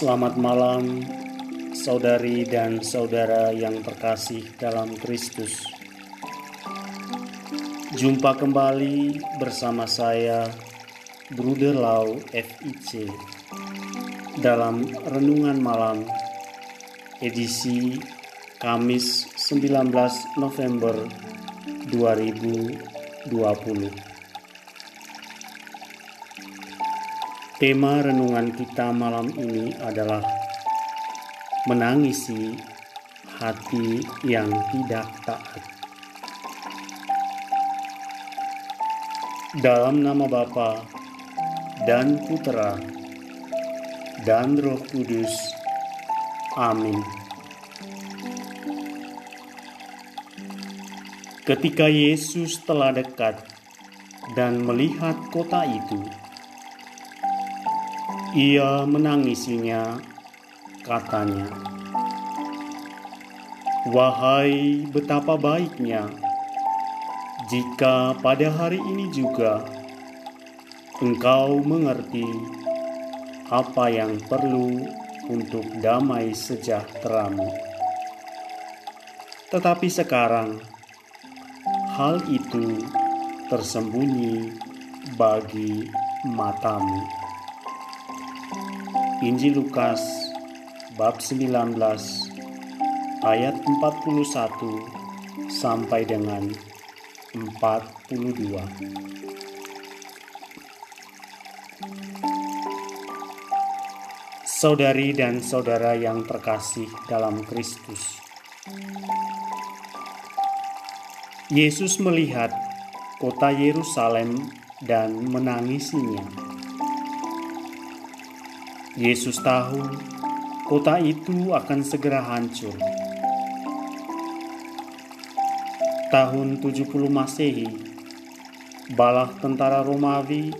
Selamat malam, saudari dan saudara yang terkasih dalam Kristus. Jumpa kembali bersama saya, Bruder Lau FIC, dalam Renungan Malam, edisi Kamis 19 November 2020. Tema renungan kita malam ini adalah menangisi hati yang tidak taat. Dalam nama Bapa dan Putera dan Roh Kudus. Amin. Ketika Yesus telah dekat dan melihat kota itu, ia menangisinya, katanya, "Wahai betapa baiknya jika pada hari ini juga engkau mengerti apa yang perlu untuk damai sejahteramu." Tetapi sekarang hal itu tersembunyi bagi matamu. Injil Lukas bab 19 ayat 41 sampai dengan 42. Saudari dan saudara yang terkasih dalam Kristus. Yesus melihat kota Yerusalem dan menangisinya Yesus tahu kota itu akan segera hancur. Tahun 70 Masehi, balah tentara Romawi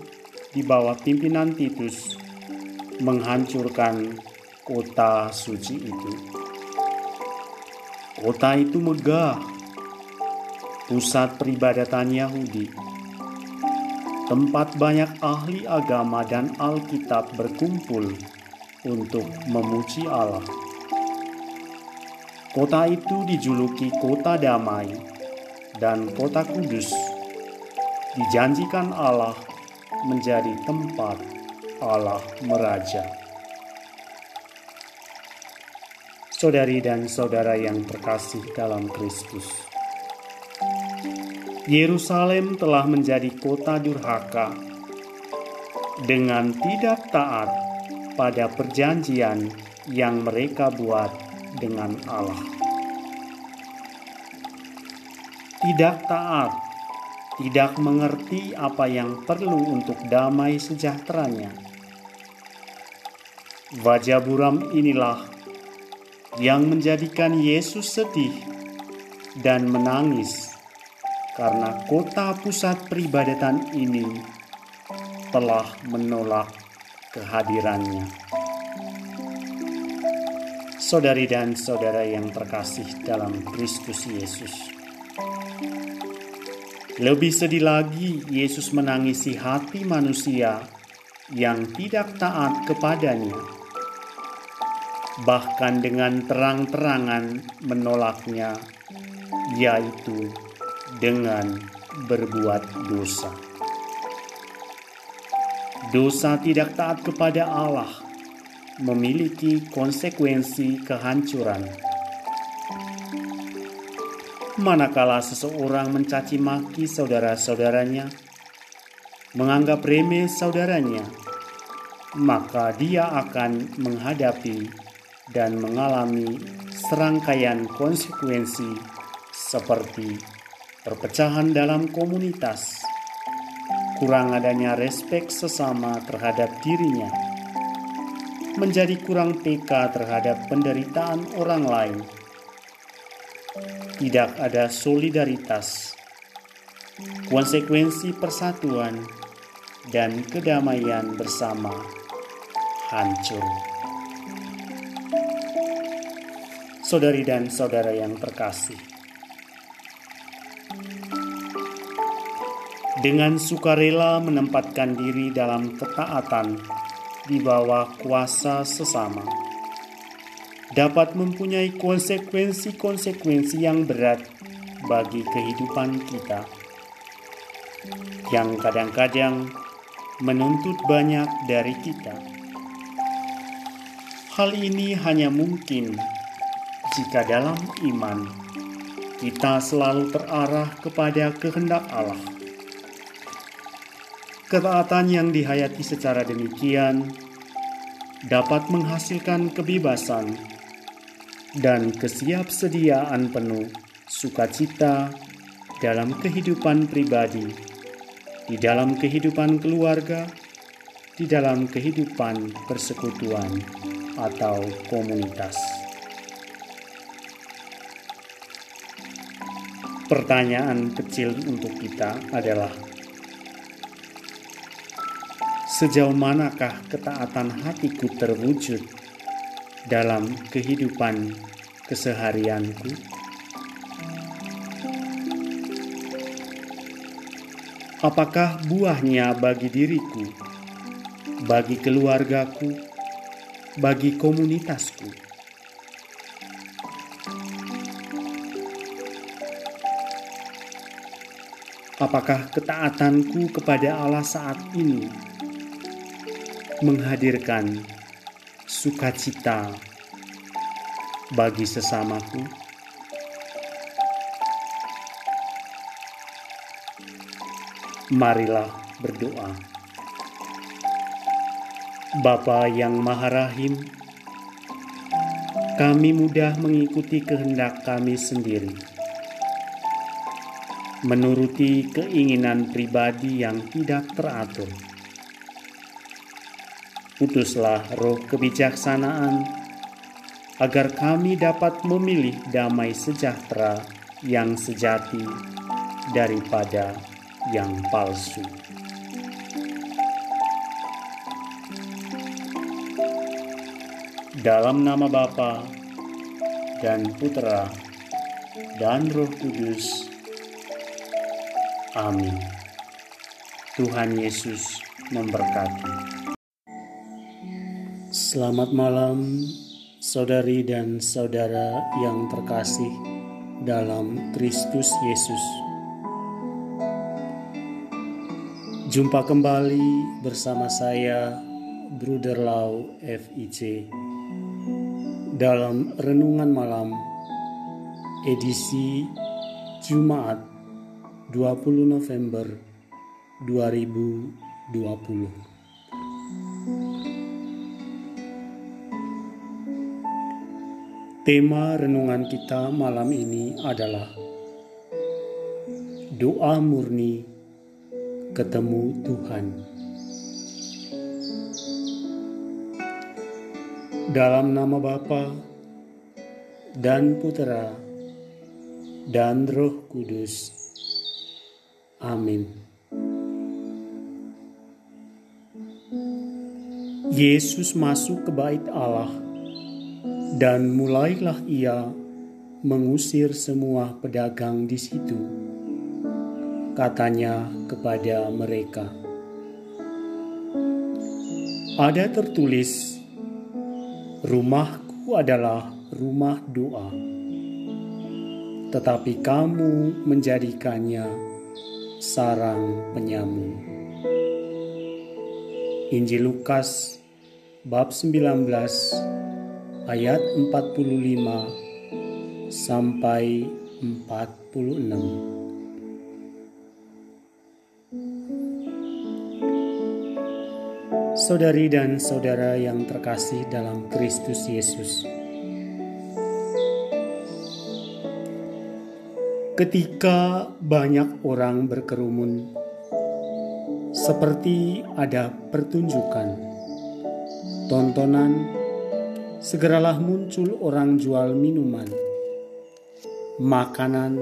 di bawah pimpinan Titus menghancurkan kota suci itu. Kota itu megah, pusat peribadatan Yahudi tempat banyak ahli agama dan Alkitab berkumpul untuk memuji Allah. Kota itu dijuluki kota damai dan kota kudus. Dijanjikan Allah menjadi tempat Allah meraja. Saudari dan saudara yang terkasih dalam Kristus. Yerusalem telah menjadi kota durhaka dengan tidak taat pada perjanjian yang mereka buat dengan Allah. Tidak taat, tidak mengerti apa yang perlu untuk damai sejahteranya. Wajah buram inilah yang menjadikan Yesus sedih dan menangis karena kota pusat peribadatan ini telah menolak kehadirannya. Saudari dan saudara yang terkasih dalam Kristus Yesus. Lebih sedih lagi, Yesus menangisi hati manusia yang tidak taat kepadanya, bahkan dengan terang-terangan menolaknya, yaitu dengan berbuat dosa. Dosa tidak taat kepada Allah memiliki konsekuensi kehancuran. Manakala seseorang mencaci maki saudara-saudaranya, menganggap remeh saudaranya, maka dia akan menghadapi dan mengalami serangkaian konsekuensi seperti perpecahan dalam komunitas, kurang adanya respek sesama terhadap dirinya, menjadi kurang peka terhadap penderitaan orang lain, tidak ada solidaritas, konsekuensi persatuan, dan kedamaian bersama hancur. Saudari dan saudara yang terkasih, dengan sukarela menempatkan diri dalam ketaatan di bawah kuasa sesama dapat mempunyai konsekuensi-konsekuensi yang berat bagi kehidupan kita, yang kadang-kadang menuntut banyak dari kita. Hal ini hanya mungkin jika dalam iman kita selalu terarah kepada kehendak Allah. Ketaatan yang dihayati secara demikian dapat menghasilkan kebebasan dan kesiapsediaan penuh sukacita dalam kehidupan pribadi, di dalam kehidupan keluarga, di dalam kehidupan persekutuan atau komunitas. Pertanyaan kecil untuk kita adalah: sejauh manakah ketaatan hatiku terwujud dalam kehidupan keseharianku? Apakah buahnya bagi diriku, bagi keluargaku, bagi komunitasku? Apakah ketaatanku kepada Allah saat ini menghadirkan sukacita bagi sesamaku? Marilah berdoa. Bapa yang Maha Rahim, kami mudah mengikuti kehendak kami sendiri menuruti keinginan pribadi yang tidak teratur. Putuslah roh kebijaksanaan agar kami dapat memilih damai sejahtera yang sejati daripada yang palsu. Dalam nama Bapa dan Putra dan Roh Kudus, Amin. Tuhan Yesus memberkati. Selamat malam, saudari dan saudara yang terkasih dalam Kristus Yesus. Jumpa kembali bersama saya, Bruder Lau FIC, dalam Renungan Malam edisi Jumat 20 November 2020. Tema renungan kita malam ini adalah doa murni ketemu Tuhan. Dalam nama Bapa dan Putera dan Roh Kudus. Amin. Yesus masuk ke bait Allah dan mulailah ia mengusir semua pedagang di situ. Katanya kepada mereka, "Ada tertulis, rumahku adalah rumah doa, tetapi kamu menjadikannya sarang penyamun. Injil Lukas bab 19 ayat 45 sampai 46. Saudari dan saudara yang terkasih dalam Kristus Yesus. ketika banyak orang berkerumun, seperti ada pertunjukan, tontonan, segeralah muncul orang jual minuman, makanan,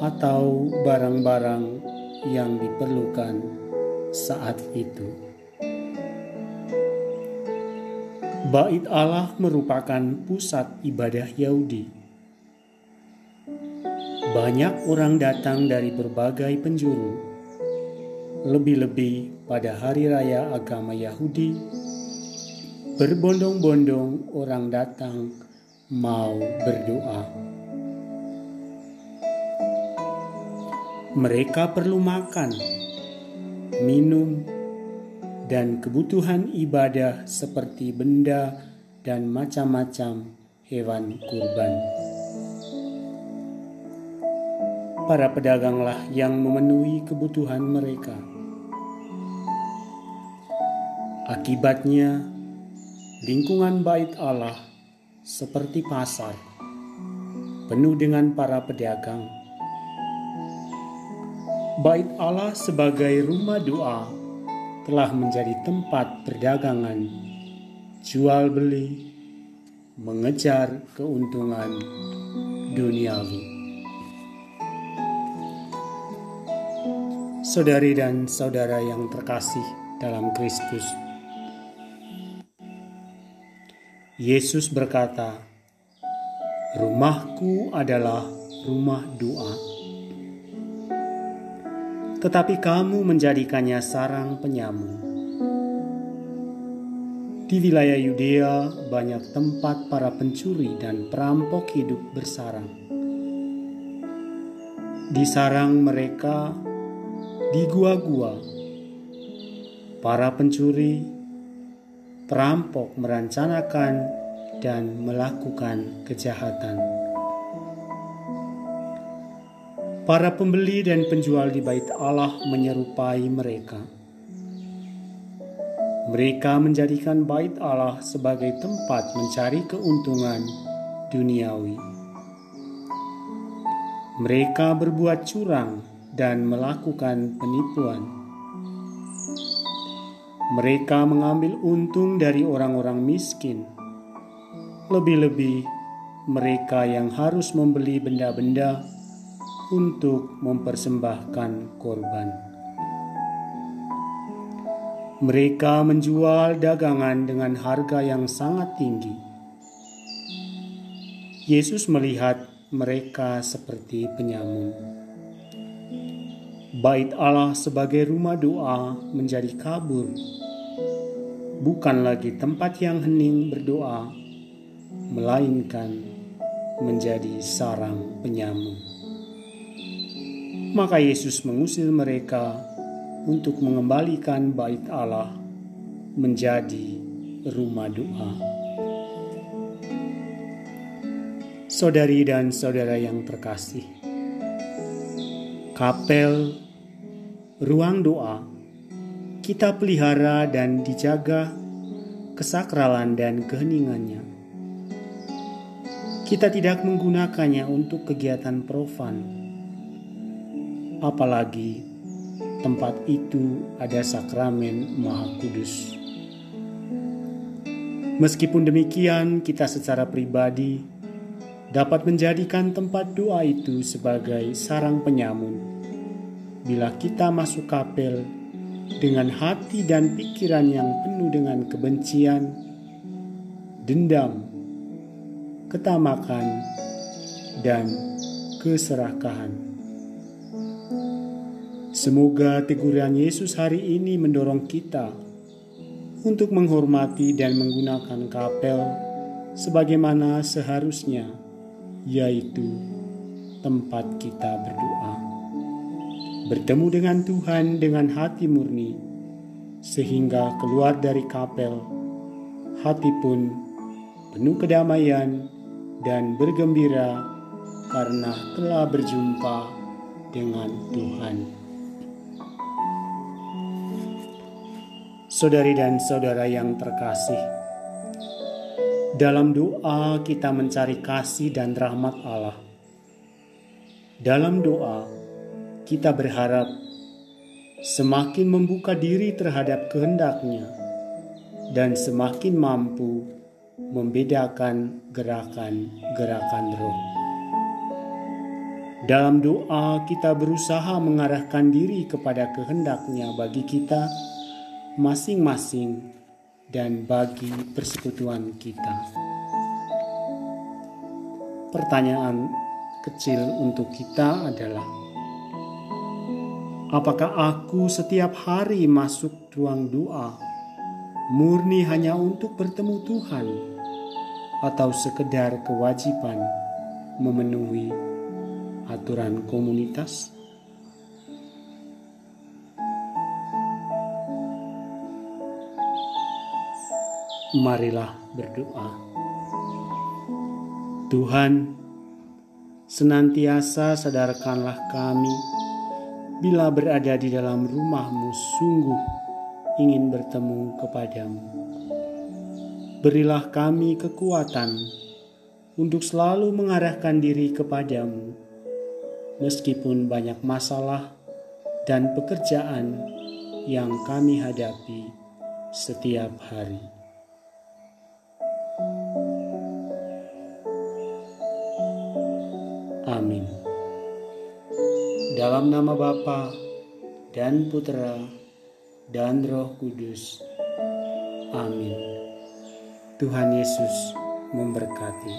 atau barang-barang yang diperlukan saat itu. Bait Allah merupakan pusat ibadah Yahudi banyak orang datang dari berbagai penjuru, lebih-lebih pada hari raya agama Yahudi Berbondong-bondong orang datang mau berdoa. Mereka perlu makan, minum, dan kebutuhan ibadah seperti benda dan macam-macam hewan kurban. Para pedaganglah yang memenuhi kebutuhan mereka. Akibatnya, lingkungan bait Allah seperti pasar, penuh dengan para pedagang. Bait Allah sebagai rumah doa telah menjadi tempat perdagangan, jual beli, mengejar keuntungan duniawi. Saudari dan saudara yang terkasih dalam Kristus, Yesus berkata, "Rumahku adalah rumah doa." Tetapi kamu menjadikannya sarang penyamun. Di wilayah Yudea banyak tempat para pencuri dan perampok hidup bersarang. Di sarang mereka, di gua-gua, para pencuri perampok merencanakan dan melakukan kejahatan. Para pembeli dan penjual di bait Allah menyerupai mereka. Mereka menjadikan bait Allah sebagai tempat mencari keuntungan duniawi. Mereka berbuat curang dan melakukan penipuan mereka mengambil untung dari orang-orang miskin. Lebih-lebih, mereka yang harus membeli benda-benda untuk mempersembahkan korban. Mereka menjual dagangan dengan harga yang sangat tinggi. Yesus melihat mereka seperti penyamun. Bait Allah sebagai rumah doa menjadi kabur bukan lagi tempat yang hening berdoa, melainkan menjadi sarang penyamun. Maka Yesus mengusir mereka untuk mengembalikan bait Allah menjadi rumah doa. Saudari dan saudara yang terkasih, kapel, ruang doa, kita pelihara dan dijaga kesakralan dan keheningannya. Kita tidak menggunakannya untuk kegiatan profan, apalagi tempat itu ada sakramen Maha Kudus. Meskipun demikian, kita secara pribadi dapat menjadikan tempat doa itu sebagai sarang penyamun. Bila kita masuk kapel dengan hati dan pikiran yang penuh dengan kebencian, dendam, ketamakan, dan keserakahan. Semoga teguran Yesus hari ini mendorong kita untuk menghormati dan menggunakan kapel sebagaimana seharusnya, yaitu tempat kita berdoa bertemu dengan Tuhan dengan hati murni, sehingga keluar dari kapel, hati pun penuh kedamaian dan bergembira karena telah berjumpa dengan Tuhan. Saudari dan saudara yang terkasih, dalam doa kita mencari kasih dan rahmat Allah. Dalam doa, kita berharap semakin membuka diri terhadap kehendaknya dan semakin mampu membedakan gerakan-gerakan roh. Dalam doa kita berusaha mengarahkan diri kepada kehendaknya bagi kita masing-masing dan bagi persekutuan kita. Pertanyaan kecil untuk kita adalah Apakah aku setiap hari masuk ruang doa murni hanya untuk bertemu Tuhan atau sekedar kewajiban memenuhi aturan komunitas? Marilah berdoa. Tuhan, senantiasa sadarkanlah kami bila berada di dalam rumahmu sungguh ingin bertemu kepadamu. Berilah kami kekuatan untuk selalu mengarahkan diri kepadamu, meskipun banyak masalah dan pekerjaan yang kami hadapi setiap hari. Dalam nama Bapa dan Putra dan Roh Kudus. Amin. Tuhan Yesus memberkati.